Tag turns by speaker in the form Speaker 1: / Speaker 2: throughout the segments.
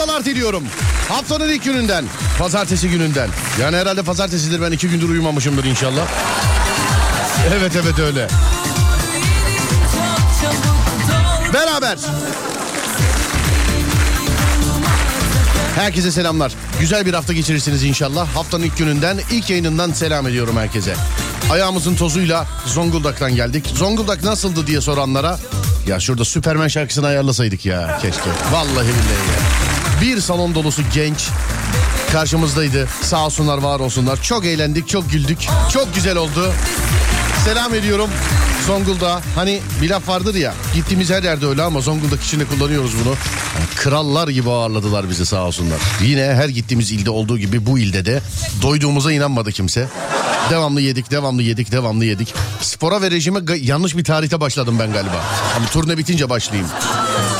Speaker 1: haftalar diliyorum. Haftanın ilk gününden, pazartesi gününden. Yani herhalde pazartesidir ben iki gündür uyumamışımdır inşallah. Evet evet öyle. Beraber. Herkese selamlar. Güzel bir hafta geçirirsiniz inşallah. Haftanın ilk gününden, ilk yayınından selam ediyorum herkese. Ayağımızın tozuyla Zonguldak'tan geldik. Zonguldak nasıldı diye soranlara ya şurada Süpermen şarkısını ayarlasaydık ya keşke. Vallahi billahi ya. Bir salon dolusu genç karşımızdaydı. Sağ olsunlar var olsunlar. Çok eğlendik çok güldük. Çok güzel oldu. Selam ediyorum Zonguldak. Hani bir laf vardır ya gittiğimiz her yerde öyle ama Zonguldak içinde kullanıyoruz bunu. Krallar gibi ağırladılar bizi sağ olsunlar. Yine her gittiğimiz ilde olduğu gibi bu ilde de doyduğumuza inanmadı kimse. Devamlı yedik, devamlı yedik, devamlı yedik. Spora ve rejime yanlış bir tarihte başladım ben galiba. Ama turne bitince başlayayım.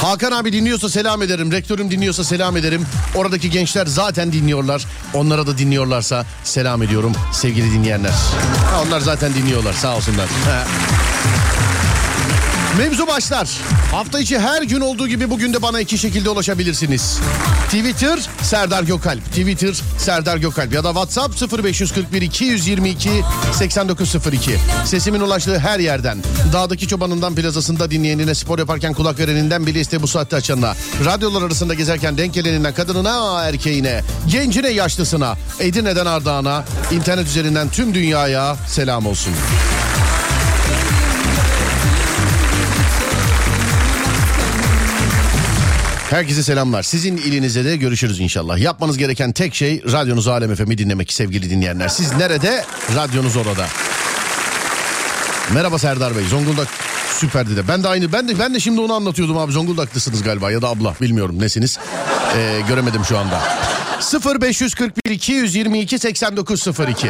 Speaker 1: Hakan abi dinliyorsa selam ederim. Rektörüm dinliyorsa selam ederim. Oradaki gençler zaten dinliyorlar. Onlara da dinliyorlarsa selam ediyorum sevgili dinleyenler. Onlar zaten dinliyorlar sağ olsunlar. Mevzu başlar. Hafta içi her gün olduğu gibi bugün de bana iki şekilde ulaşabilirsiniz. Twitter Serdar Gökalp. Twitter Serdar Gökalp ya da WhatsApp 0541 222 8902. Sesimin ulaştığı her yerden. Dağdaki çobanından plazasında dinleyenine spor yaparken kulak vereninden bile iste bu saatte açanına. Radyolar arasında gezerken denk geleninden kadınına erkeğine, gencine yaşlısına, Edirne'den Ardağan'a, internet üzerinden tüm dünyaya selam olsun. Herkese selamlar. Sizin ilinize de görüşürüz inşallah. Yapmanız gereken tek şey radyonuz Alem FM'i dinlemek sevgili dinleyenler. Siz nerede? Radyonuz orada. Merhaba Serdar Bey. Zonguldak süperdi de. Ben de aynı ben de ben de şimdi onu anlatıyordum abi. Zonguldaklısınız galiba ya da abla bilmiyorum nesiniz. Ee, göremedim şu anda. 0541 222 8902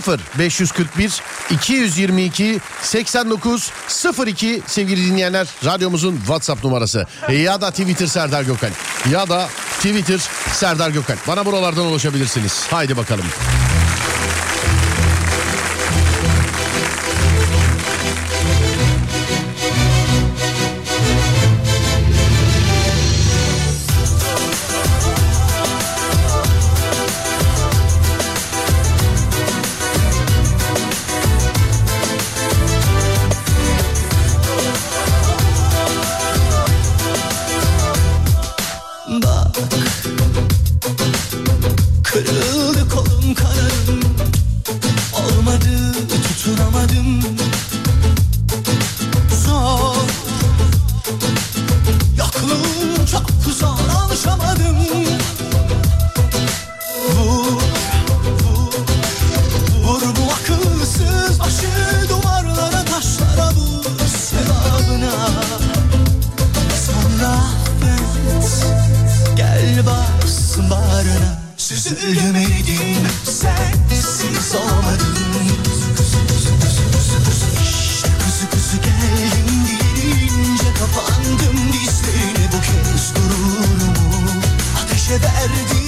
Speaker 1: 0 541 222 89 02 sevgili dinleyenler radyomuzun WhatsApp numarası ya da Twitter Serdar Gökal ya da Twitter Serdar Gökal bana buralardan ulaşabilirsiniz. Haydi bakalım.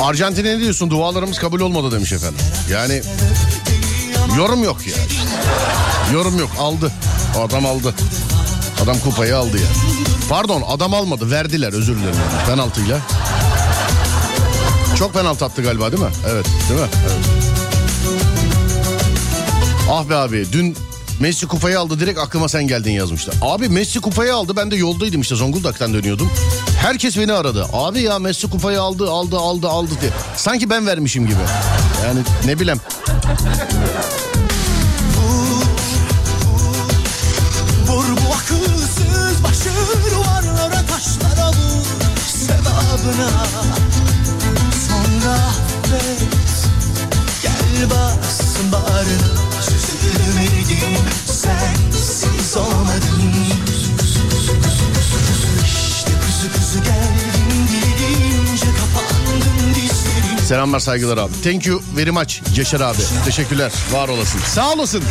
Speaker 1: Arjantin'e ne diyorsun? Dualarımız kabul olmadı demiş efendim. Yani yorum yok ya. Yorum yok. Aldı. Adam aldı. Adam kupayı aldı ya. Pardon adam almadı. Verdiler özür dilerim. Yani. Penaltıyla. Çok penaltı attı galiba değil mi? Evet. Değil mi? Evet. Ah be abi dün Messi kupayı aldı direkt aklıma sen geldin yazmışlar. Abi Messi kupayı aldı ben de yoldaydım işte Zonguldak'tan dönüyordum. Herkes beni aradı. Abi ya Messi kupayı aldı aldı aldı aldı diye. Sanki ben vermişim gibi. Yani ne bileyim. Sevabına. Sonra affet gel bas bağrına Süzülmedim sensiz olmadım İşte kuzu kuzu geldim dilince kapandım dizlerim Selamlar saygılar abi. Thank you very much Yaşar abi. Teşekkürler. Var olasın. Sağ olasın.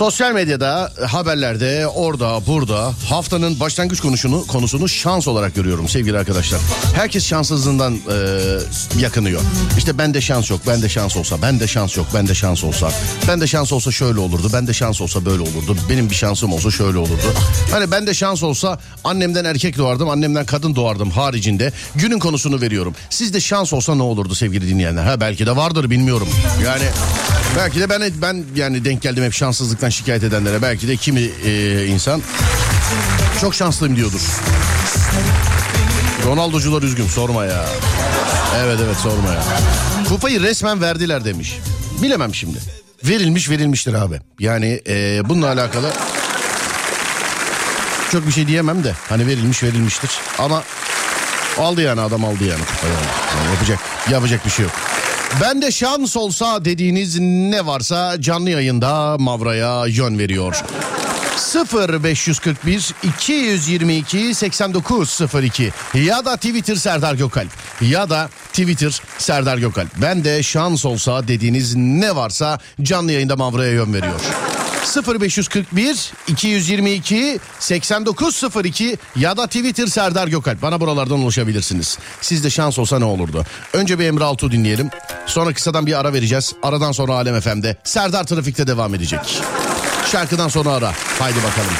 Speaker 2: Sosyal medyada, haberlerde, orada, burada haftanın başlangıç konusunu konusunu şans olarak görüyorum sevgili arkadaşlar. Herkes şanssızlığından e, yakınıyor. İşte bende şans yok, bende şans olsa, bende şans yok, bende şans olsa. Bende şans olsa şöyle olurdu, bende şans olsa böyle olurdu. Benim bir şansım olsa şöyle olurdu. Hani bende şans olsa annemden erkek doğardım, annemden kadın doğardım haricinde. Günün konusunu veriyorum. Sizde şans olsa ne olurdu sevgili dinleyenler? Ha belki de vardır bilmiyorum. Yani belki de ben ben yani denk geldim hep şanssızlıktan şikayet edenlere. Belki de kimi e, insan çok şanslıyım diyordur. Ronaldocular üzgün sorma ya. Evet evet sorma ya. Kupayı resmen verdiler demiş. Bilemem şimdi. Verilmiş verilmiştir abi. Yani e, bununla alakalı çok bir şey diyemem de hani verilmiş verilmiştir. Ama aldı yani adam aldı yani kupayı. Yani yapacak yapacak bir şey yok. Ben de şans olsa dediğiniz ne varsa canlı yayında Mavra'ya yön veriyor. 0 541 222 8902 ya da Twitter Serdar Gökalp ya da Twitter Serdar Gökalp. Ben de şans olsa dediğiniz ne varsa canlı yayında Mavra'ya yön veriyor. 0541 222 8902 ya da Twitter Serdar Gökalp. Bana buralardan ulaşabilirsiniz. Sizde şans olsa ne olurdu? Önce bir Emre Altuğ dinleyelim. Sonra kısadan bir ara vereceğiz. Aradan sonra Alem FM'de. Serdar Trafik'te devam edecek. Şarkıdan sonra ara. Haydi bakalım.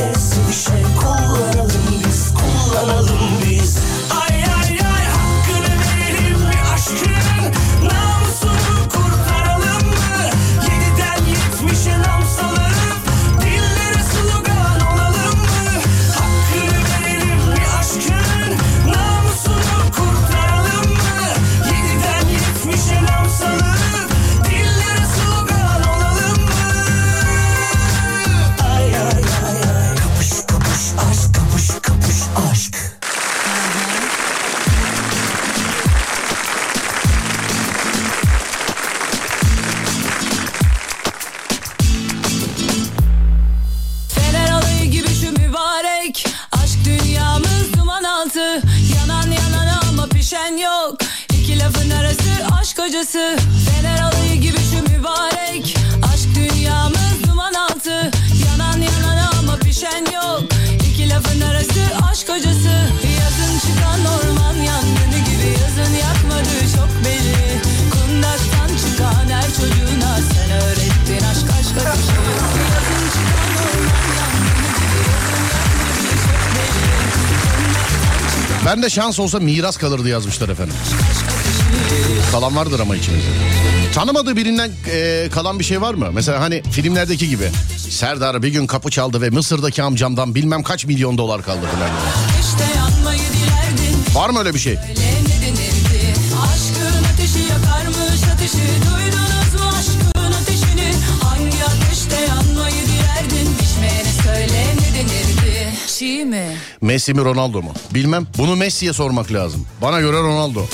Speaker 1: Você se. Şans olsa miras kalırdı yazmışlar efendim. Kalan vardır ama içimizde. Tanımadığı birinden e, kalan bir şey var mı? Mesela hani filmlerdeki gibi. Serdar bir gün kapı çaldı ve Mısır'daki amcamdan bilmem kaç milyon dolar kaldı falan. Var mı öyle bir şey?
Speaker 3: Öyle mi?
Speaker 1: Messi mi Ronaldo mu? Bilmem. Bunu Messi'ye sormak lazım. Bana göre Ronaldo.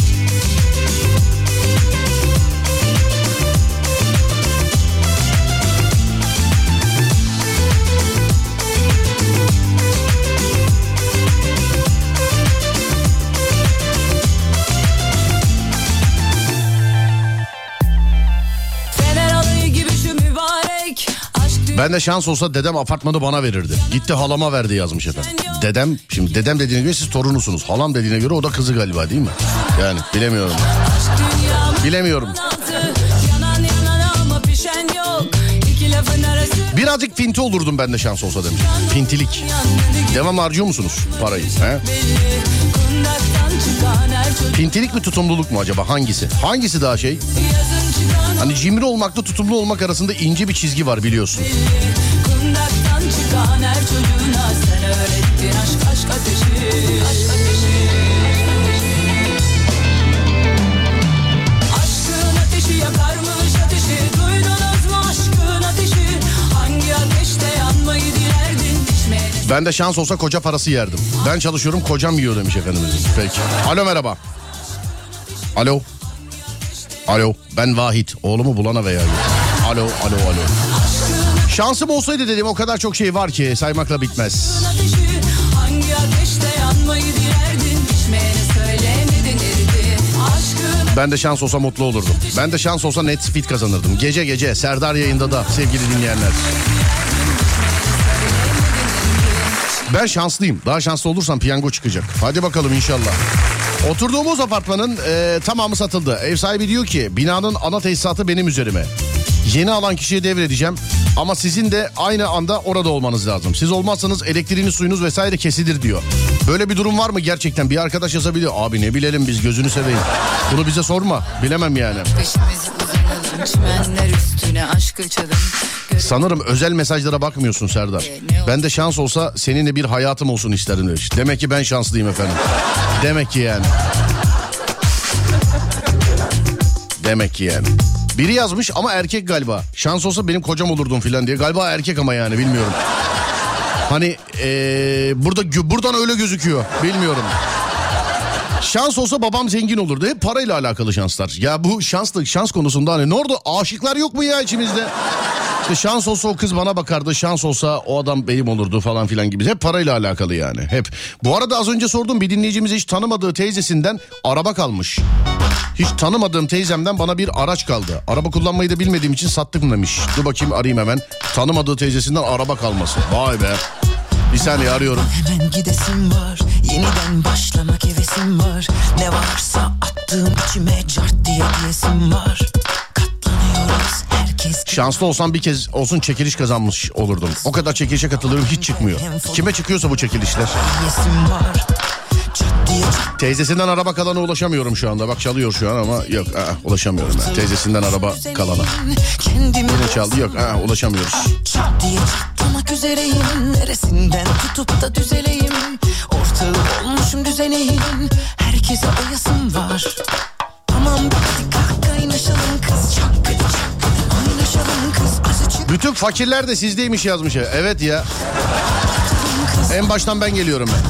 Speaker 1: Ben de şans olsa dedem apartmanı bana verirdi. Gitti halama verdi yazmış efendim. Dedem, şimdi dedem dediğine göre siz torunusunuz. Halam dediğine göre o da kızı galiba değil mi? Yani bilemiyorum. Bilemiyorum. Birazcık finti olurdum ben de şans olsa demiş. Fintilik. Devam harcıyor musunuz parayı? He? Pintilik mi tutumluluk mu acaba hangisi? Hangisi daha şey? Hani cimri olmakla tutumlu olmak arasında ince bir çizgi var biliyorsun. Ben de şans olsa koca parası yerdim. Ben çalışıyorum kocam yiyor demiş efendimiz. Peki. Alo merhaba. Alo. Alo ben Vahit. Oğlumu bulana veya. Alo alo alo. Şansım olsaydı dedim o kadar çok şey var ki saymakla bitmez. Ben de şans olsa mutlu olurdum. Ben de şans olsa net fit kazanırdım. Gece gece Serdar yayında da sevgili dinleyenler. Ben şanslıyım. Daha şanslı olursam piyango çıkacak. Hadi bakalım inşallah. Oturduğumuz apartmanın e, tamamı satıldı. Ev sahibi diyor ki binanın ana tesisatı benim üzerime. Yeni alan kişiye devredeceğim. Ama sizin de aynı anda orada olmanız lazım. Siz olmazsanız elektriğiniz, suyunuz vesaire kesilir diyor. Böyle bir durum var mı gerçekten? Bir arkadaş yazabiliyor. Abi ne bilelim biz gözünü seveyim. Bunu bize sorma. Bilemem yani.
Speaker 3: Peşimizi uzanalım çimenler üstüne aşk açalım
Speaker 1: Sanırım özel mesajlara bakmıyorsun Serdar. Ben de şans olsa seninle bir hayatım olsun isterim demiş. Demek ki ben şanslıyım efendim. Demek ki yani. Demek ki yani. Biri yazmış ama erkek galiba. Şans olsa benim kocam olurdun filan diye. Galiba erkek ama yani bilmiyorum. Hani ee, burada buradan öyle gözüküyor. Bilmiyorum. Şans olsa babam zengin olurdu. Hep parayla alakalı şanslar. Ya bu şanslı şans konusunda hani ne oldu? Aşıklar yok mu ya içimizde? İşte şans olsa o kız bana bakardı. Şans olsa o adam benim olurdu falan filan gibi. Hep parayla alakalı yani. Hep. Bu arada az önce sordum bir dinleyicimiz hiç tanımadığı teyzesinden araba kalmış. Hiç tanımadığım teyzemden bana bir araç kaldı. Araba kullanmayı da bilmediğim için sattım demiş. Dur bakayım arayayım hemen. Tanımadığı teyzesinden araba kalması. Vay be. Bir saniye arıyorum.
Speaker 4: Hemen gidesim var Yeniden başlamak hevesim var Ne varsa attığım içime cart diye diyesim var Katlanıyoruz herkes
Speaker 1: Şanslı olsam bir kez olsun çekiliş kazanmış olurdum. O kadar çekilişe katılıyorum hiç çıkmıyor. Kime çıkıyorsa bu çekilişler.
Speaker 4: diyesim var
Speaker 1: Teyzesinden araba kalana ulaşamıyorum şu anda. Bak çalıyor şu an ama yok aa, ulaşamıyorum ben. Teyzesinden araba kalana. Yine çaldı yok aa, ulaşamıyoruz.
Speaker 4: çat diye çatlamak üzereyim Neresinden tutup da düzeleyim Ortağı olmuşum düzeneyim Herkese oyasım var Tamam hadi kalk kaynaşalım kız Çakkıdı çakkıdı oynaşalım kız Azıcık
Speaker 1: Bütün fakirler de sizdeymiş yazmış. ya. Evet ya. En baştan ben geliyorum ben.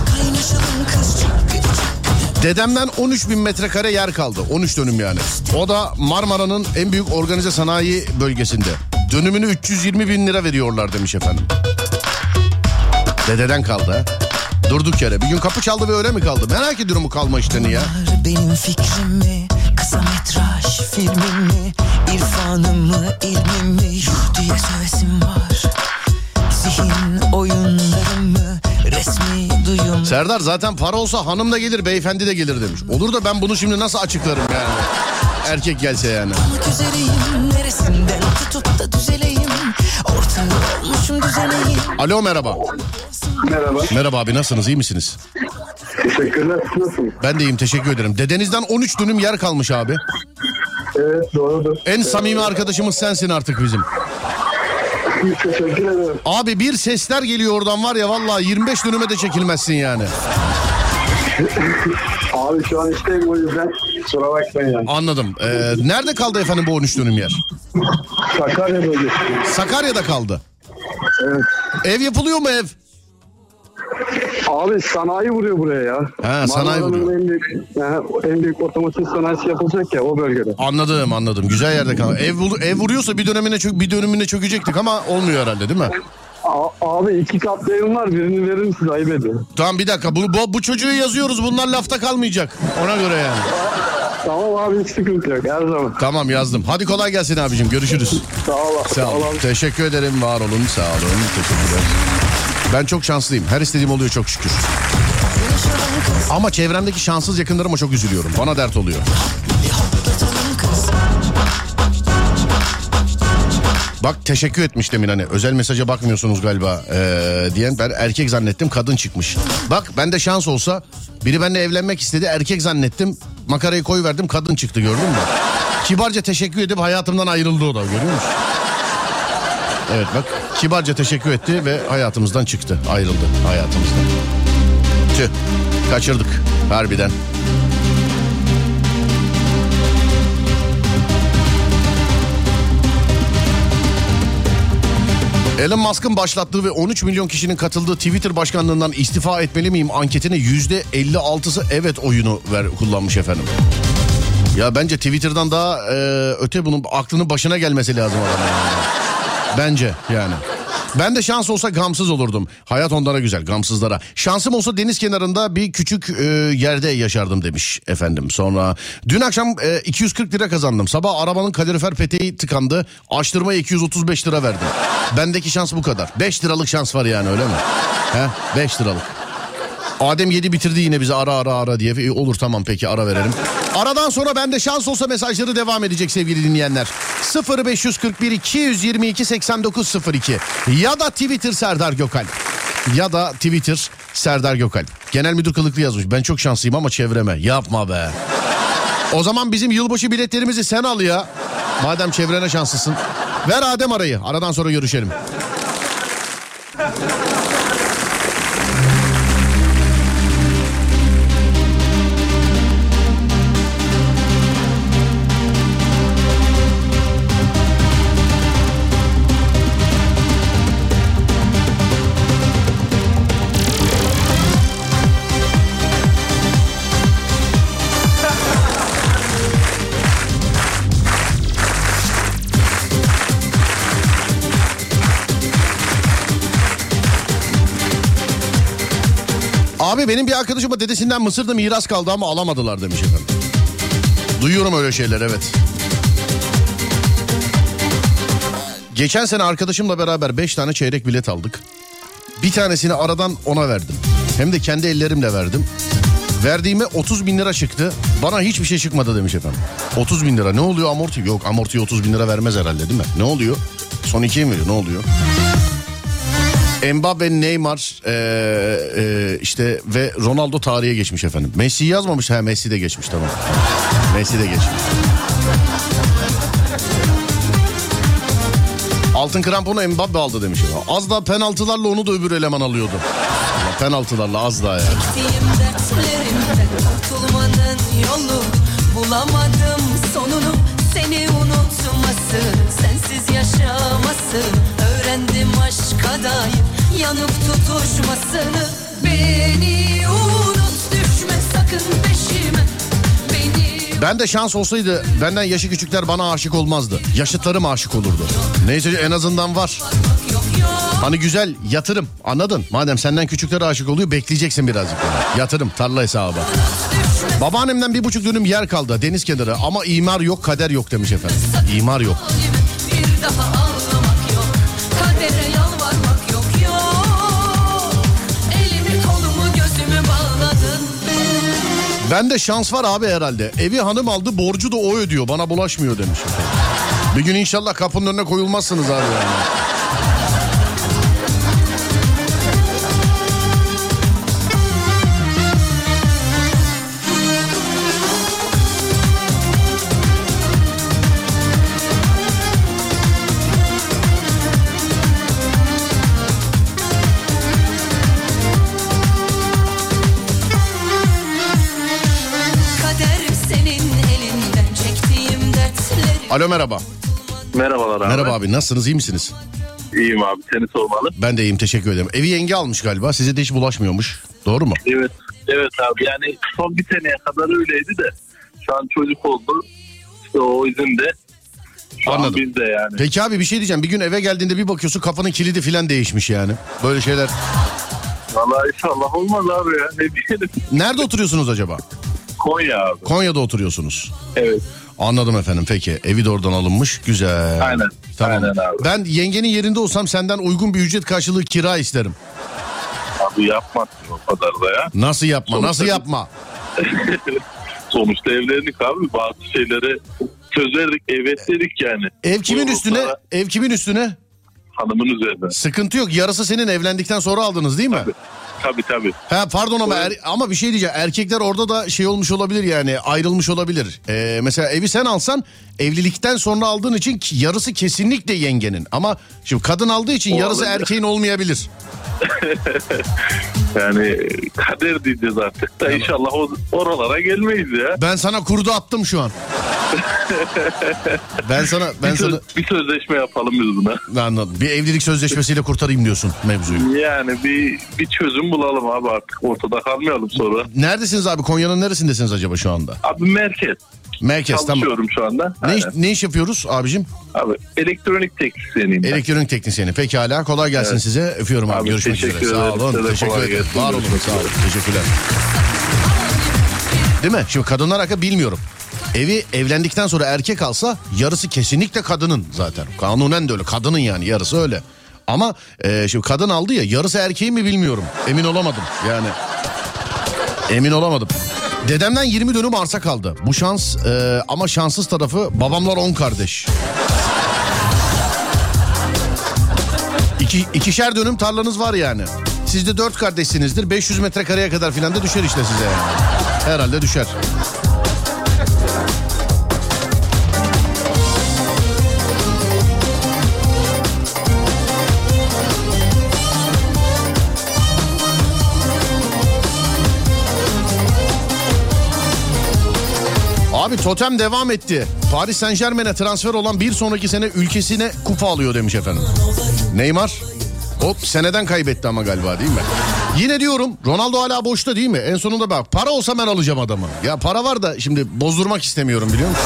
Speaker 1: Dedemden 13 bin metrekare yer kaldı. 13 dönüm yani. O da Marmara'nın en büyük organize sanayi bölgesinde. Dönümünü 320 bin lira veriyorlar demiş efendim. Dededen kaldı. Durduk yere. Bir gün kapı çaldı ve öyle mi kaldı? Merak ediyorum bu kalma işlerini ya.
Speaker 4: Benim fikrim mi? Kısa metraj filmim mi? İrfanım mı, ilmim mi? Yuh diye sövesim var. Zihin oyunlarım mı? Resmi duyum
Speaker 1: Serdar zaten para olsa hanım da gelir beyefendi de gelir demiş. Olur da ben bunu şimdi nasıl açıklarım yani? Erkek gelse yani. Alo merhaba.
Speaker 5: Merhaba.
Speaker 1: Merhaba abi nasılsınız iyi misiniz?
Speaker 5: Teşekkürler. Nasılsınız?
Speaker 1: Ben de iyiyim teşekkür ederim. Dedenizden 13 dönüm yer kalmış abi.
Speaker 5: Evet doğrudur.
Speaker 1: En samimi arkadaşımız sensin artık bizim.
Speaker 5: Teşekkür ederim.
Speaker 1: Abi bir sesler geliyor oradan var ya vallahi 25 dönüme de çekilmezsin yani.
Speaker 5: Abi şu an işteyim o yüzden kusura bakmayın yani.
Speaker 1: Anladım. Ee, nerede kaldı efendim bu 13 dönüm yer?
Speaker 5: Sakarya bölgesi.
Speaker 1: Sakarya'da kaldı.
Speaker 5: Evet.
Speaker 1: Ev yapılıyor mu ev?
Speaker 5: Abi sanayi vuruyor buraya ya.
Speaker 1: He, sanayi
Speaker 5: Marmara'nın
Speaker 1: vuruyor.
Speaker 5: En büyük, yani en büyük otomotiv sanayisi yapılacak ya o bölgede.
Speaker 1: Anladım anladım. Güzel yerde kaldı. Ev, vur- ev vuruyorsa bir dönemine çök, bir dönümüne çökecektik ama olmuyor herhalde değil mi?
Speaker 5: A- abi iki katlı evim var birini verir misiniz ayıp ediyorum.
Speaker 1: Tamam bir dakika bu, bu, bu çocuğu yazıyoruz bunlar lafta kalmayacak. Ona göre yani.
Speaker 5: Tamam abi hiç sıkıntı yok her zaman.
Speaker 1: Tamam yazdım. Hadi kolay gelsin abicim görüşürüz.
Speaker 5: Sağ ol.
Speaker 1: Sağ olun. Teşekkür ederim var olun sağ olun. Teşekkürler. Ben çok şanslıyım. Her istediğim oluyor çok şükür. Ama çevremdeki şanssız yakınlarıma çok üzülüyorum. Bana dert oluyor. Bak teşekkür etmiş demin hani özel mesaja bakmıyorsunuz galiba ee, diyen ben erkek zannettim kadın çıkmış. Bak bende şans olsa biri benimle evlenmek istedi erkek zannettim makarayı koy verdim kadın çıktı gördün mü? Kibarca teşekkür edip hayatımdan ayrıldı o da görüyor musun? Evet bak kibarca teşekkür etti ve hayatımızdan çıktı ayrıldı hayatımızdan. Tüh kaçırdık harbiden. Elon Musk'ın başlattığı ve 13 milyon kişinin katıldığı Twitter başkanlığından istifa etmeli miyim anketine %56'sı evet oyunu ver, kullanmış efendim. Ya bence Twitter'dan daha e, öte bunun aklının başına gelmesi lazım adamın. Bence yani. Ben de şans olsa gamsız olurdum. Hayat onlara güzel, gamsızlara. Şansım olsa deniz kenarında bir küçük e, yerde yaşardım demiş efendim. Sonra dün akşam e, 240 lira kazandım. Sabah arabanın kalorifer peteği tıkandı. Açtırmaya 235 lira verdim. Bendeki şans bu kadar. 5 liralık şans var yani öyle mi? He? 5 liralık. Adem yedi bitirdi yine bize ara ara ara diye. E, olur tamam peki ara verelim. Aradan sonra bende şans olsa mesajları devam edecek sevgili dinleyenler. 0541 222 8902 ya da Twitter Serdar Gökalp. Ya da Twitter Serdar Gökalp. Genel müdür kılıklı yazmış. Ben çok şanslıyım ama çevreme. Yapma be. O zaman bizim yılbaşı biletlerimizi sen al ya. Madem çevrene şanslısın. Ver Adem arayı. Aradan sonra görüşelim. Abi benim bir arkadaşıma dedesinden Mısır'da miras kaldı ama alamadılar demiş efendim. Duyuyorum öyle şeyler evet. Geçen sene arkadaşımla beraber 5 tane çeyrek bilet aldık. Bir tanesini aradan ona verdim. Hem de kendi ellerimle verdim. Verdiğime 30 bin lira çıktı. Bana hiçbir şey çıkmadı demiş efendim. 30 bin lira ne oluyor amorti? Yok amortiye 30 bin lira vermez herhalde değil mi? Ne oluyor? Son ikiye mi veriyor ne oluyor? Mbappe, Neymar ee, ee, işte ve Ronaldo tarihe geçmiş efendim. Messi yazmamış ha Messi de geçmiş tamam. Messi de geçmiş. Altın kramponu Mbappe aldı demiş. Az daha penaltılarla onu da öbür eleman alıyordu. Ama penaltılarla az daha ya.
Speaker 3: Kurtulmanın yolu Bulamadım sonunu seni unutması Sensiz dair yanıp tutuşmasını Beni unut düşme sakın peşime
Speaker 1: Ben de şans olsaydı benden yaşı küçükler bana aşık olmazdı. Yaşıtlarım aşık olurdu. Neyse en azından var. Hani güzel yatırım anladın? Madem senden küçükler aşık oluyor bekleyeceksin birazcık. yani. Yatırım tarla hesabı. Babaannemden bir buçuk dönüm yer kaldı deniz kenarı ama imar yok kader yok demiş efendim. İmar yok. Bende şans var abi herhalde. Evi hanım aldı borcu da o ödüyor bana bulaşmıyor demiş. Bir gün inşallah kapının önüne koyulmazsınız abi yani. Alo merhaba.
Speaker 6: Merhabalar abi.
Speaker 1: Merhaba abi nasılsınız iyi misiniz?
Speaker 6: İyiyim abi seni sormalı.
Speaker 1: Ben de iyiyim teşekkür ederim. Evi yenge almış galiba size de hiç bulaşmıyormuş. Doğru mu?
Speaker 6: Evet. Evet abi yani son bir seneye kadar öyleydi de şu an çocuk oldu. İşte o izin de şu
Speaker 1: Anladım.
Speaker 6: an bizde yani.
Speaker 1: Peki abi bir şey diyeceğim. Bir gün eve geldiğinde bir bakıyorsun kafanın kilidi filan değişmiş yani. Böyle şeyler.
Speaker 6: Valla inşallah olmaz abi ya ne diyelim.
Speaker 1: Nerede oturuyorsunuz acaba?
Speaker 6: Konya abi.
Speaker 1: Konya'da oturuyorsunuz.
Speaker 6: Evet.
Speaker 1: Anladım efendim peki. Evi de oradan alınmış. Güzel.
Speaker 6: Aynen.
Speaker 1: Tamam.
Speaker 6: Aynen abi.
Speaker 1: Ben yengenin yerinde olsam senden uygun bir ücret karşılığı kira isterim.
Speaker 6: Abi yapmazsın o kadar da ya.
Speaker 1: Nasıl yapma?
Speaker 6: Sonuçta-
Speaker 1: Nasıl yapma?
Speaker 6: Sonuçta evlendik abi bazı şeylere söz verdik evet dedik yani.
Speaker 1: Ev kimin
Speaker 6: Bu
Speaker 1: üstüne? Ev kimin üstüne?
Speaker 6: Hanımın üzerine.
Speaker 1: Sıkıntı yok. Yarısı senin evlendikten sonra aldınız değil mi?
Speaker 6: Tabii tabii.
Speaker 1: Ha pardon ama er- ama bir şey diyeceğim. Erkekler orada da şey olmuş olabilir yani ayrılmış olabilir. Ee, mesela evi sen alsan evlilikten sonra aldığın için yarısı kesinlikle yengenin. Ama şimdi kadın aldığı için yarısı
Speaker 6: Olabilir.
Speaker 1: erkeğin olmayabilir.
Speaker 6: Yani kader diyeceğiz artık da inşallah o, oralara gelmeyiz ya.
Speaker 1: Ben sana kurdu attım şu an. ben sana ben
Speaker 6: bir, söz-
Speaker 1: sana
Speaker 6: bir sözleşme yapalım biz buna.
Speaker 1: Anladım. Bir evlilik sözleşmesiyle kurtarayım diyorsun mevzuyu.
Speaker 6: Yani bir bir çözüm bulalım abi artık ortada kalmayalım sonra.
Speaker 1: Neredesiniz abi? Konya'nın neresindesiniz acaba şu anda?
Speaker 6: Abi merkez.
Speaker 1: Merkez tamam.
Speaker 6: Çalışıyorum şu anda.
Speaker 1: Ne iş, ne iş yapıyoruz abicim?
Speaker 6: Abi elektronik teknisyeniyim ben.
Speaker 1: Elektronik teknisyeni. Pekala kolay gelsin
Speaker 6: Evet.
Speaker 1: size. Öpüyorum abi.
Speaker 6: Abi,
Speaker 1: Görüşmek üzere. Sağ olun.
Speaker 6: Size
Speaker 1: Teşekkür ederim.
Speaker 6: gelsin.
Speaker 1: Var olun. Sağ olun. Teşekkürler. Değil mi? Şimdi kadınlar hakkında bilmiyorum. Evi evlendikten sonra erkek alsa yarısı kesinlikle kadının zaten. Kanunen de öyle. Kadının yani yarısı öyle. Ama e, şimdi kadın aldı ya yarısı erkeğin mi bilmiyorum. Emin olamadım yani. Emin olamadım. Dedemden 20 dönüm arsa kaldı. Bu şans e, ama şanssız tarafı babamlar 10 kardeş. İki, ikişer dönüm tarlanız var yani. Siz de dört kardeşsinizdir. 500 metrekareye kadar filan da düşer işte size yani. Herhalde düşer. Abi totem devam etti. Paris Saint Germain'e transfer olan bir sonraki sene ülkesine kupa alıyor demiş efendim. Neymar hop seneden kaybetti ama galiba değil mi? Yine diyorum Ronaldo hala boşta değil mi? En sonunda bak para olsa ben alacağım adamı. Ya para var da şimdi bozdurmak istemiyorum biliyor musun?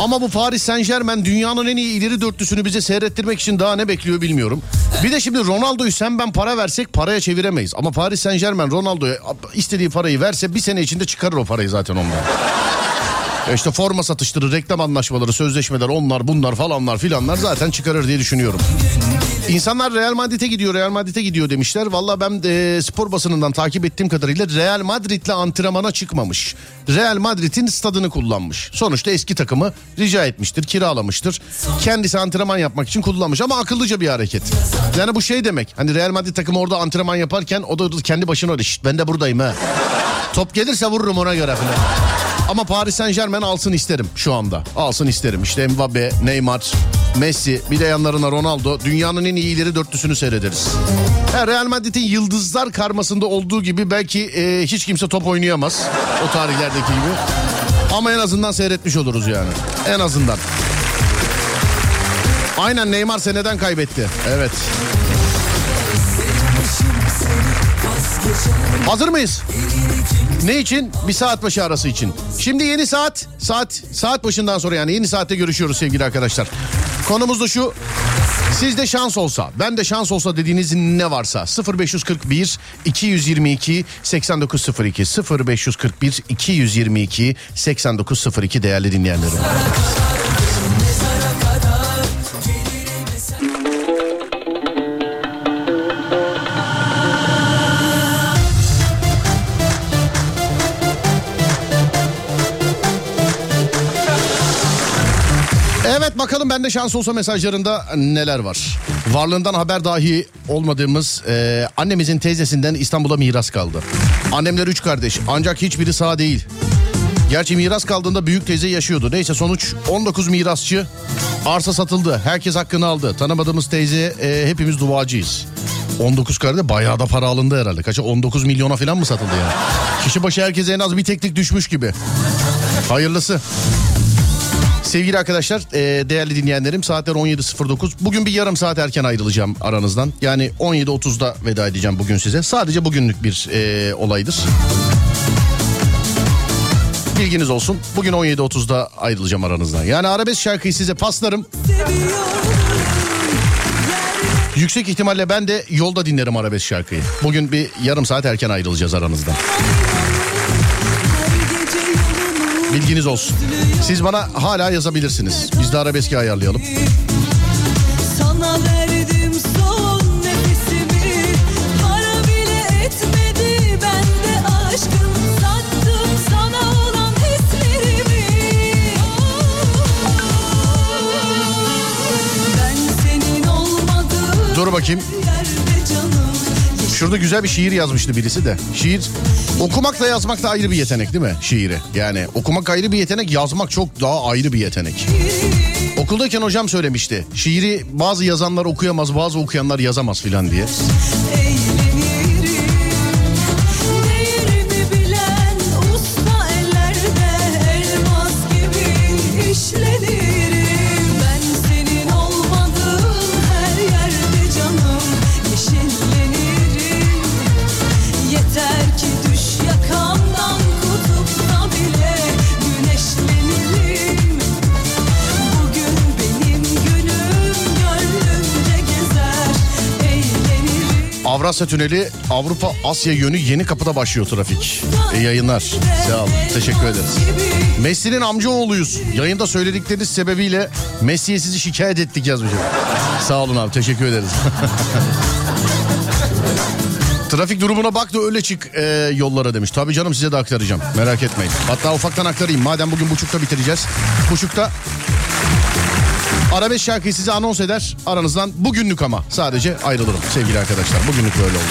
Speaker 1: Ama bu Paris Saint Germain dünyanın en iyi ileri dörtlüsünü bize seyrettirmek için daha ne bekliyor bilmiyorum. Bir de şimdi Ronaldo'yu sen ben para versek paraya çeviremeyiz. Ama Paris Saint Germain Ronaldo'ya istediği parayı verse bir sene içinde çıkarır o parayı zaten ondan. E İşte forma satışları, reklam anlaşmaları, sözleşmeler, onlar bunlar falanlar filanlar zaten çıkarır diye düşünüyorum. İnsanlar Real Madrid'e gidiyor, Real Madrid'e gidiyor demişler. Valla ben de spor basınından takip ettiğim kadarıyla Real Madrid'le antrenmana çıkmamış. Real Madrid'in stadını kullanmış. Sonuçta eski takımı rica etmiştir, kiralamıştır. Kendisi antrenman yapmak için kullanmış ama akıllıca bir hareket. Yani bu şey demek. Hani Real Madrid takımı orada antrenman yaparken o da kendi başına öyle "Şşt, ben de buradayım ha. Top gelirse vururum ona göre falan. Ama Paris Saint Germain alsın isterim şu anda. Alsın isterim. İşte Mbappe, Neymar, Messi bir de yanlarına Ronaldo. Dünyanın en iyi ileri dörtlüsünü seyrederiz. Ha, Real Madrid'in yıldızlar karmasında olduğu gibi belki e, hiç kimse top oynayamaz. O tarihlerdeki gibi. Ama en azından seyretmiş oluruz yani. En azından. Aynen Neymar seneden kaybetti. Evet. Hazır mıyız? Ne için? Bir saat başı arası için. Şimdi yeni saat, saat saat başından sonra yani yeni saatte görüşüyoruz sevgili arkadaşlar. Konumuz da şu. Sizde şans olsa, ben de şans olsa dediğiniz ne varsa 0541 222 8902 0541 222 8902 değerli dinleyenlerim. Bende şans olsa mesajlarında neler var. Varlığından haber dahi olmadığımız e, annemizin teyzesinden İstanbul'a miras kaldı. Annemler üç kardeş ancak hiçbiri sağ değil. Gerçi miras kaldığında büyük teyze yaşıyordu. Neyse sonuç 19 mirasçı arsa satıldı. Herkes hakkını aldı. Tanımadığımız teyze e, hepimiz duacıyız. 19 kardeş bayağı da para alındı herhalde. Kaça 19 milyona falan mı satıldı yani? Kişi başı herkese en az bir teklik düşmüş gibi. Hayırlısı. Sevgili arkadaşlar, e, değerli dinleyenlerim saatler 17.09. Bugün bir yarım saat erken ayrılacağım aranızdan. Yani 17.30'da veda edeceğim bugün size. Sadece bugünlük bir e, olaydır. Bilginiz olsun. Bugün 17.30'da ayrılacağım aranızdan. Yani arabesk şarkıyı size paslarım. Yüksek ihtimalle ben de yolda dinlerim arabesk şarkıyı. Bugün bir yarım saat erken ayrılacağız aranızdan. Bilginiz olsun. Siz bana hala yazabilirsiniz. Biz de arabeski ayarlayalım.
Speaker 3: Sana verdim son nefesimi Para bile etmedi bende aşkın Sattım sana olan hislerimi Ben senin olmadığın
Speaker 1: Dur bakayım. Şurada güzel bir şiir yazmıştı birisi de. Şiir okumak da yazmak da ayrı bir yetenek değil mi şiiri? Yani okumak ayrı bir yetenek, yazmak çok daha ayrı bir yetenek. Okuldayken hocam söylemişti. Şiiri bazı yazanlar okuyamaz, bazı okuyanlar yazamaz filan diye. Avrasya Tüneli Avrupa Asya yönü yeni kapıda başlıyor trafik. İyi yayınlar. Sağ olun. Teşekkür ederiz. Messi'nin amcaoğluyuz. Yayında söyledikleriniz sebebiyle Messi'ye sizi şikayet ettik yazmışım. Sağ olun abi teşekkür ederiz. Trafik durumuna bak da öyle çık e, yollara demiş. Tabii canım size de aktaracağım. Merak etmeyin. Hatta ufaktan aktarayım. Madem bugün buçukta bitireceğiz. Buçukta arabesk şarkıyı size anons eder. Aranızdan bugünlük ama sadece ayrılırım sevgili arkadaşlar. Bugünlük böyle oldu.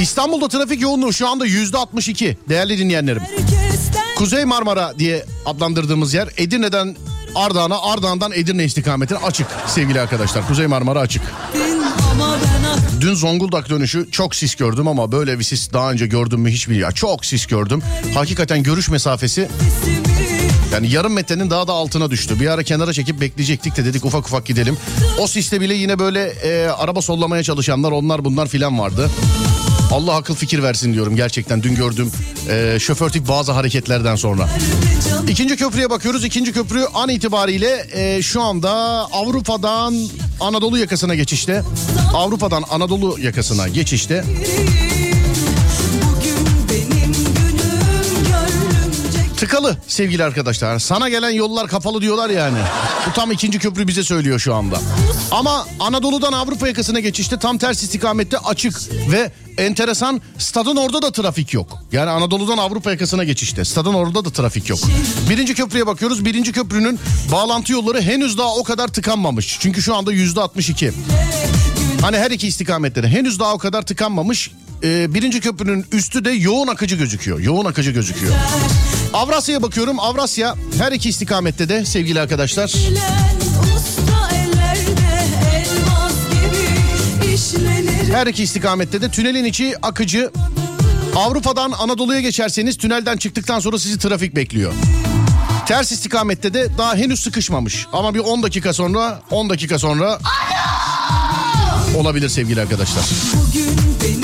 Speaker 1: İstanbul'da trafik yoğunluğu şu anda yüzde 62 değerli dinleyenlerim. Kuzey Marmara diye adlandırdığımız yer Edirne'den Ardahan'a, Ardahan'dan Edirne istikametine açık sevgili arkadaşlar. Kuzey Marmara açık. Dün Zonguldak dönüşü çok sis gördüm ama böyle bir sis daha önce gördüm mü hiç bilmiyorum. Çok sis gördüm. Hakikaten görüş mesafesi yani yarım metrenin daha da altına düştü. Bir ara kenara çekip bekleyecektik de dedik ufak ufak gidelim. O siste bile yine böyle e, araba sollamaya çalışanlar onlar bunlar filan vardı. Allah akıl fikir versin diyorum gerçekten dün gördüğüm e, şoför tip bazı hareketlerden sonra. İkinci köprüye bakıyoruz. İkinci köprü an itibariyle e, şu anda Avrupa'dan Anadolu yakasına geçişte. Avrupa'dan Anadolu yakasına geçişte. Tıkalı sevgili arkadaşlar. Sana gelen yollar kapalı diyorlar yani. Bu tam ikinci köprü bize söylüyor şu anda. Ama Anadolu'dan Avrupa yakasına geçişte tam ters istikamette açık ve enteresan stadın orada da trafik yok. Yani Anadolu'dan Avrupa yakasına geçişte stadın orada da trafik yok. Birinci köprüye bakıyoruz. Birinci köprünün bağlantı yolları henüz daha o kadar tıkanmamış. Çünkü şu anda yüzde 62. Hani her iki istikamette de henüz daha o kadar tıkanmamış. Ee, birinci köprünün üstü de yoğun akıcı gözüküyor. Yoğun akıcı gözüküyor. Avrasya'ya bakıyorum. Avrasya her iki istikamette de sevgili arkadaşlar. Her iki istikamette de tünelin içi akıcı. Avrupa'dan Anadolu'ya geçerseniz tünelden çıktıktan sonra sizi trafik bekliyor. Ters istikamette de daha henüz sıkışmamış. Ama bir 10 dakika sonra 10 dakika sonra olabilir sevgili arkadaşlar.
Speaker 3: Bugün benim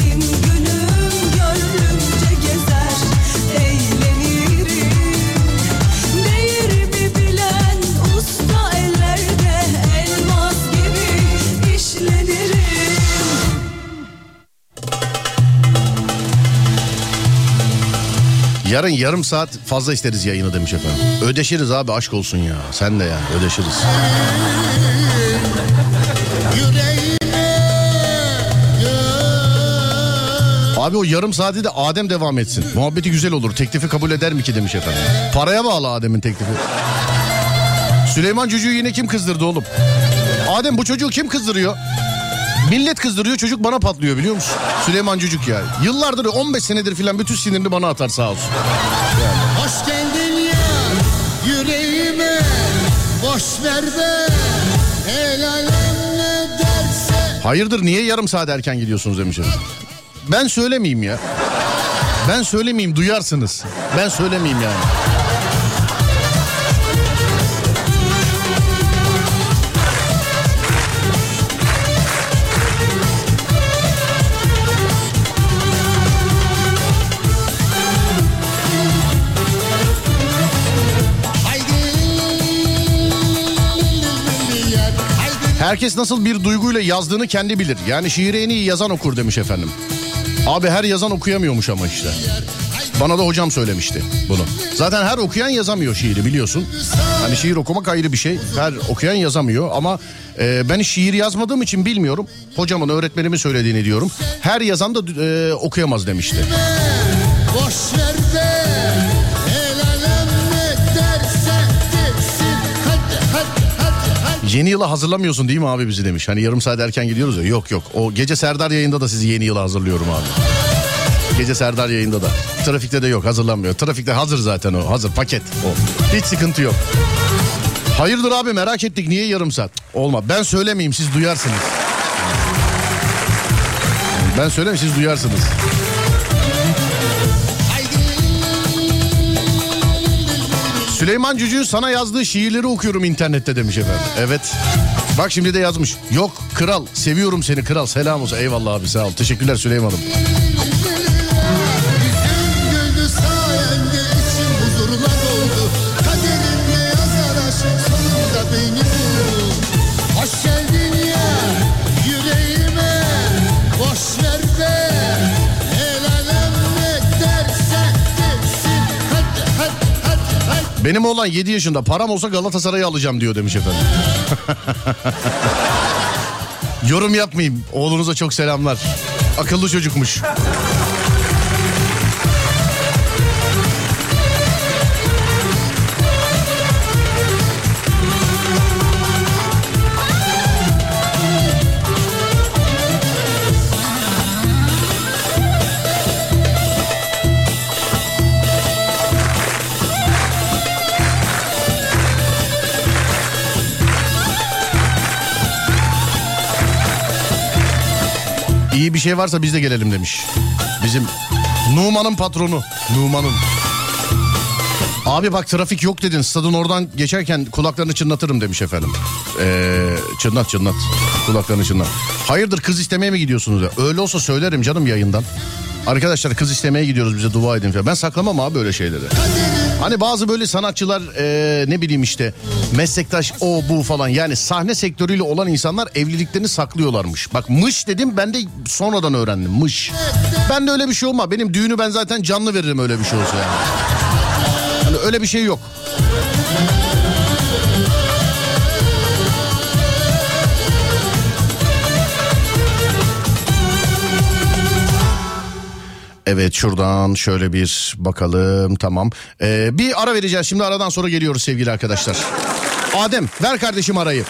Speaker 1: Yarın yarım saat fazla isteriz yayını demiş efendim. Ödeşiriz abi aşk olsun ya. Sen de ya ödeşiriz. Abi o yarım saati de Adem devam etsin. Muhabbeti güzel olur. Teklifi kabul eder mi ki demiş efendim. Paraya bağlı Adem'in teklifi. Süleyman çocuğu yine kim kızdırdı oğlum? Adem bu çocuğu kim kızdırıyor? Millet kızdırıyor çocuk bana patlıyor biliyor musun? Süleyman Cücük ya. Yıllardır 15 senedir filan bütün sinirini bana atar sağ olsun.
Speaker 7: Hoş geldin ya yüreğime Boş ver be El alem ne derse
Speaker 1: Hayırdır niye yarım saat erken gidiyorsunuz demiş efendim. Ben söylemeyeyim ya. Ben söylemeyeyim duyarsınız. Ben söylemeyeyim yani. Herkes nasıl bir duyguyla yazdığını kendi bilir. Yani şiiri en iyi yazan okur demiş efendim. Abi her yazan okuyamıyormuş ama işte. Bana da hocam söylemişti bunu. Zaten her okuyan yazamıyor şiiri biliyorsun. Hani şiir okumak ayrı bir şey. Her okuyan yazamıyor ama e, ben şiir yazmadığım için bilmiyorum. Hocamın öğretmenimin söylediğini diyorum. Her yazan da e, okuyamaz demişti.
Speaker 7: Boş ver
Speaker 1: Yeni yıla hazırlamıyorsun değil mi abi bizi demiş. Hani yarım saat erken gidiyoruz ya. Yok yok. O gece Serdar yayında da sizi yeni yıla hazırlıyorum abi. Gece Serdar yayında da. Trafikte de yok hazırlanmıyor. Trafikte hazır zaten o. Hazır paket o. Hiç sıkıntı yok. Hayırdır abi merak ettik niye yarım saat? Olma ben söylemeyeyim siz duyarsınız. Ben söylemeyeyim siz duyarsınız. Süleyman Cücü sana yazdığı şiirleri okuyorum internette demiş efendim. Evet. Bak şimdi de yazmış. Yok kral seviyorum seni kral selam olsun. Eyvallah abi sağ ol. Teşekkürler Süleyman'ım. Benim oğlan 7 yaşında param olsa Galatasaray'ı alacağım diyor demiş efendim. Yorum yapmayayım. Oğlunuza çok selamlar. Akıllı çocukmuş. İyi bir şey varsa biz de gelelim demiş. Bizim Numan'ın patronu. Numan'ın. Abi bak trafik yok dedin. Stadın oradan geçerken kulaklarını çınlatırım demiş efendim. Ee, çınlat çınlat. Kulaklarını çınlat. Hayırdır kız istemeye mi gidiyorsunuz? ya? Öyle olsa söylerim canım yayından. Arkadaşlar kız istemeye gidiyoruz bize dua edin falan. Ben saklamam abi öyle şeyleri. Hani bazı böyle sanatçılar e, ne bileyim işte meslektaş o bu falan yani sahne sektörüyle olan insanlar evliliklerini saklıyorlarmış. Bak mış dedim ben de sonradan öğrendim mış. Ben de öyle bir şey olma. Benim düğünü ben zaten canlı veririm öyle bir şey olsa yani. Hani öyle bir şey yok. Evet şuradan şöyle bir bakalım tamam. Ee, bir ara vereceğiz şimdi aradan sonra geliyoruz sevgili arkadaşlar. Adem ver kardeşim arayı.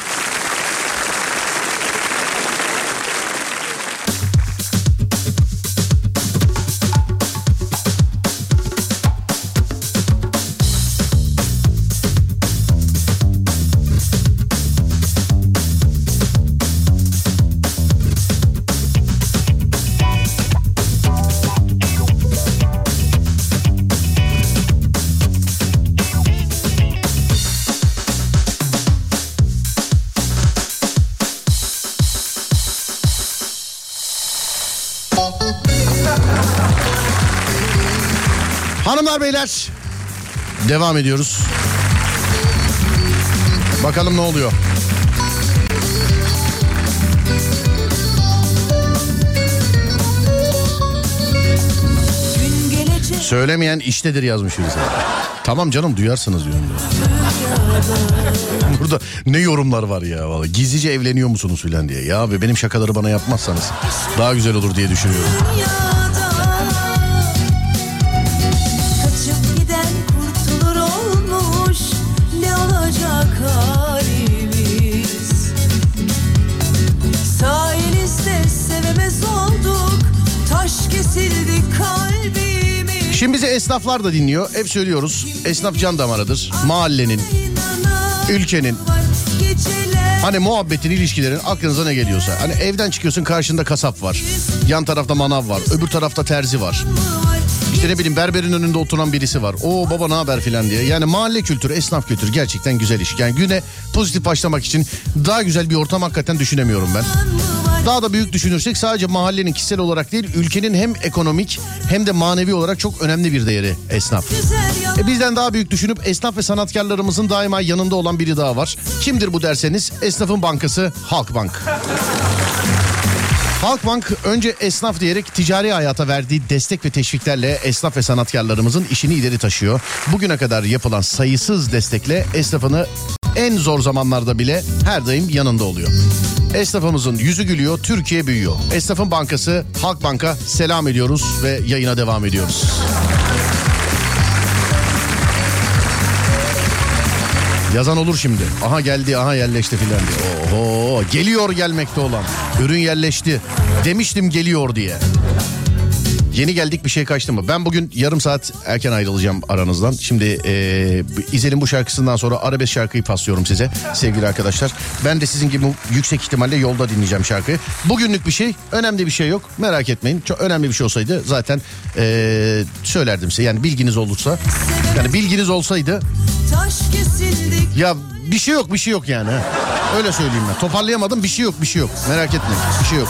Speaker 1: Hanımlar beyler devam ediyoruz. Bakalım ne oluyor. Söylemeyen iştedir yazmış birisi. Tamam canım duyarsınız diyorum. Burada ne yorumlar var ya vallahi. Gizlice evleniyor musunuz filan diye. Ya abi benim şakaları bana yapmazsanız daha güzel olur diye düşünüyorum. Esnaflar da dinliyor. Hep söylüyoruz. Esnaf can damarıdır. Mahallenin, ülkenin, Hani muhabbetin, ilişkilerin aklınıza ne geliyorsa. Hani evden çıkıyorsun karşında kasap var. Yan tarafta manav var. Öbür tarafta terzi var. İşte ne bileyim berberin önünde oturan birisi var. O baba ne haber filan diye. Yani mahalle kültürü, esnaf kültürü gerçekten güzel iş. Yani güne pozitif başlamak için daha güzel bir ortam hakikaten düşünemiyorum ben. Daha da büyük düşünürsek sadece mahallenin kişisel olarak değil ülkenin hem ekonomik hem de manevi olarak çok önemli bir değeri esnaf. E bizden daha büyük düşünüp esnaf ve sanatkarlarımızın daima yanında olan biri daha var. Kimdir bu derseniz esnafın bankası Halkbank. Halkbank önce esnaf diyerek ticari hayata verdiği destek ve teşviklerle esnaf ve sanatkarlarımızın işini ileri taşıyor. Bugüne kadar yapılan sayısız destekle esnafını en zor zamanlarda bile her daim yanında oluyor. Esnafımızın yüzü gülüyor, Türkiye büyüyor. Esnafın bankası Halkbank'a selam ediyoruz ve yayına devam ediyoruz. Yazan olur şimdi. Aha geldi, aha yerleşti filan diye. Oho, geliyor gelmekte olan. Ürün yerleşti. Demiştim geliyor diye. Yeni geldik bir şey kaçtı mı? Ben bugün yarım saat erken ayrılacağım aranızdan. Şimdi e, İzel'in bu şarkısından sonra arabesk şarkıyı paslıyorum size sevgili arkadaşlar. Ben de sizin gibi yüksek ihtimalle yolda dinleyeceğim şarkıyı. Bugünlük bir şey, önemli bir şey yok. Merak etmeyin. Çok önemli bir şey olsaydı zaten e, söylerdim size. Yani bilginiz olursa. Yani bilginiz olsaydı ya bir şey yok bir şey yok yani. Öyle söyleyeyim ben. Toparlayamadım bir şey yok bir şey yok. Merak etmeyin bir şey yok.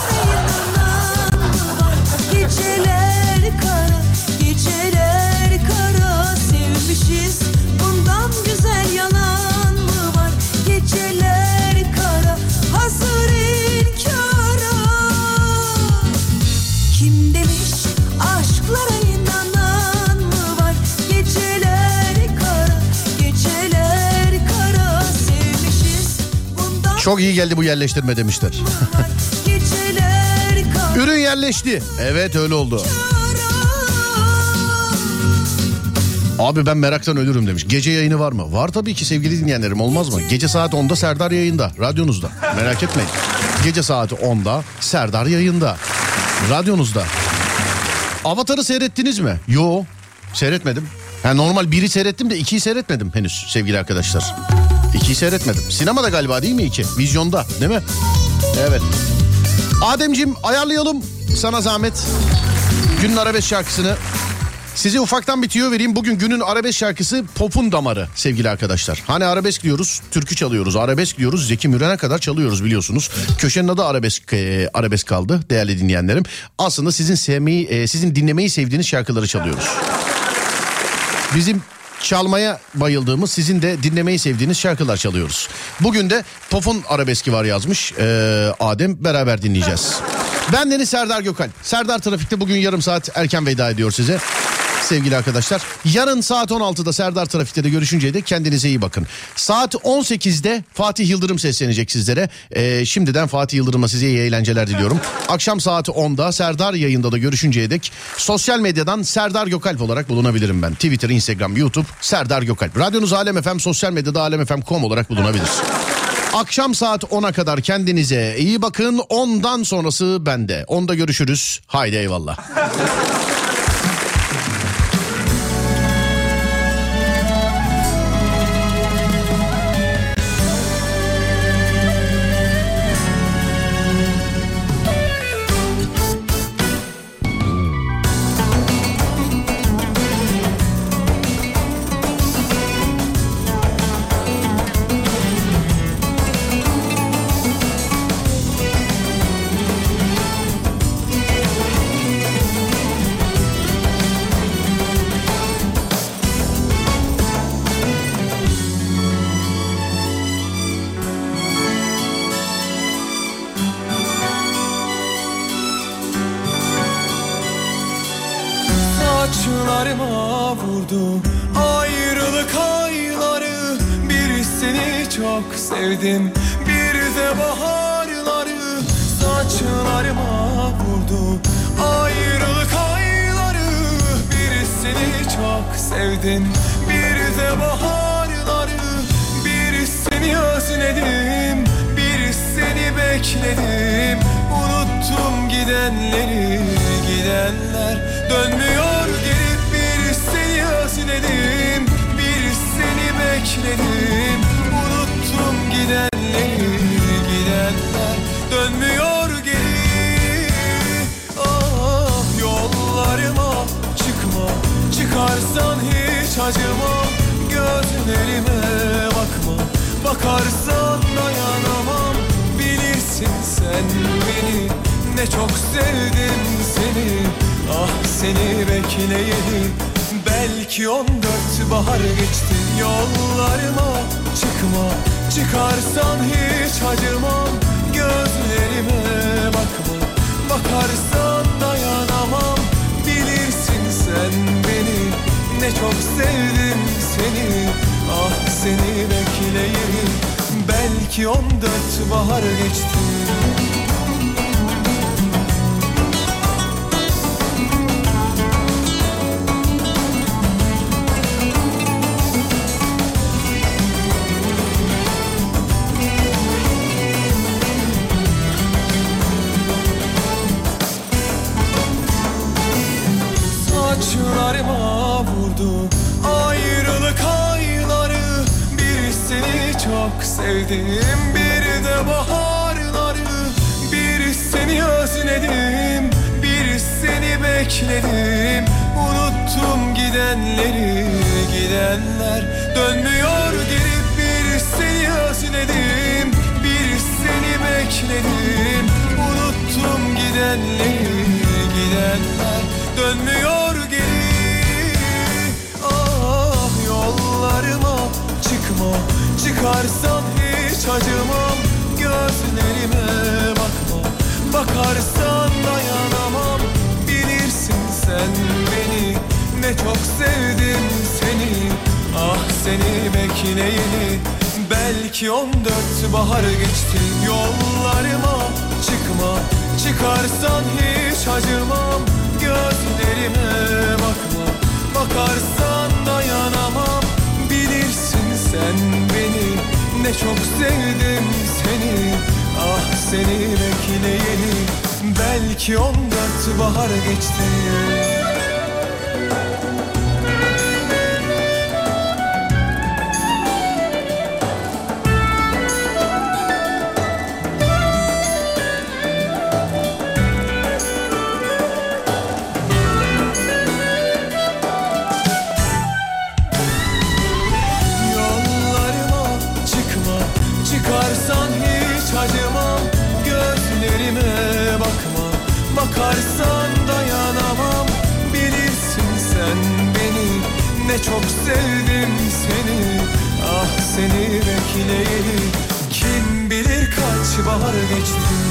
Speaker 1: Çok iyi geldi bu yerleştirme demişler. Ürün yerleşti. Evet öyle oldu. Abi ben meraktan ölürüm demiş. Gece yayını var mı? Var tabii ki sevgili dinleyenlerim olmaz mı? Gece saat 10'da Serdar yayında. Radyonuzda. Merak etmeyin. Gece saati 10'da Serdar yayında. Radyonuzda. Avatar'ı seyrettiniz mi? Yo. Seyretmedim. Yani normal biri seyrettim de ikiyi seyretmedim henüz sevgili arkadaşlar. İkiyi seyretmedim. Sinemada galiba değil mi iki? Vizyonda değil mi? Evet. Ademcim ayarlayalım sana zahmet. Günün arabesk şarkısını. Size ufaktan bir tüyo vereyim. Bugün günün arabesk şarkısı Pop'un Damarı sevgili arkadaşlar. Hani arabesk diyoruz, türkü çalıyoruz, arabesk diyoruz. Zeki Müren'e kadar çalıyoruz biliyorsunuz. Köşenin adı arabesk e, arabesk kaldı değerli dinleyenlerim. Aslında sizin sevmeyi, e, sizin dinlemeyi sevdiğiniz şarkıları çalıyoruz. Bizim çalmaya bayıldığımız sizin de dinlemeyi sevdiğiniz şarkılar çalıyoruz. Bugün de Pop'un arabeski var yazmış ee, Adem beraber dinleyeceğiz. Ben Deniz Serdar Gökalp. Serdar Trafik'te bugün yarım saat erken veda ediyor size. Sevgili arkadaşlar yarın saat 16'da Serdar Trafik'te de görüşünceye dek kendinize iyi bakın. Saat 18'de Fatih Yıldırım seslenecek sizlere. Ee, şimdiden Fatih Yıldırım'a size iyi eğlenceler diliyorum. Akşam saat 10'da Serdar yayında da görüşünceye dek sosyal medyadan Serdar Gökalp olarak bulunabilirim ben. Twitter, Instagram, YouTube Serdar Gökalp. Radyonuz Alem FM, sosyal medyada alemfm.com olarak bulunabilir. Akşam saat 10'a kadar kendinize iyi bakın. Ondan sonrası bende. Onda görüşürüz. Haydi eyvallah.
Speaker 8: Ne çok sevdim seni. Ah seni bekleyeli Belki on dört bahar geçti Yollarıma. Çıkma Çıkarsan hiç acımam. Gözlerime bakma. Bakarsan dayanamam. Bilirsin sen beni. Ne çok sevdim seni. Ah seni bekleyeli Belki on dört bahar geçti sevdim bir de baharları. Bir seni özledim bir seni bekledim. Unuttum gidenleri gidenler. Dönmüyor geri bir seni özledim bir seni bekledim. Unuttum gidenleri gidenler. Dönmüyor Bakarsan dayanamam. Bilirsin sen beni Ne çok sevdim seni. Ah seni bekleyeli Belki on dört bahar geçti. Yollarıma çıkma Çıkarsan hiç acımam. Gözlerime bakma Bakarsan dayanamam. Bilirsin sen beni Ne çok sevdim seni Ah seni bekleyeli Belki on dört bahar geçti çok sevdim seni. Ah seni bekleyeli Kim bilir kaç bahar geçti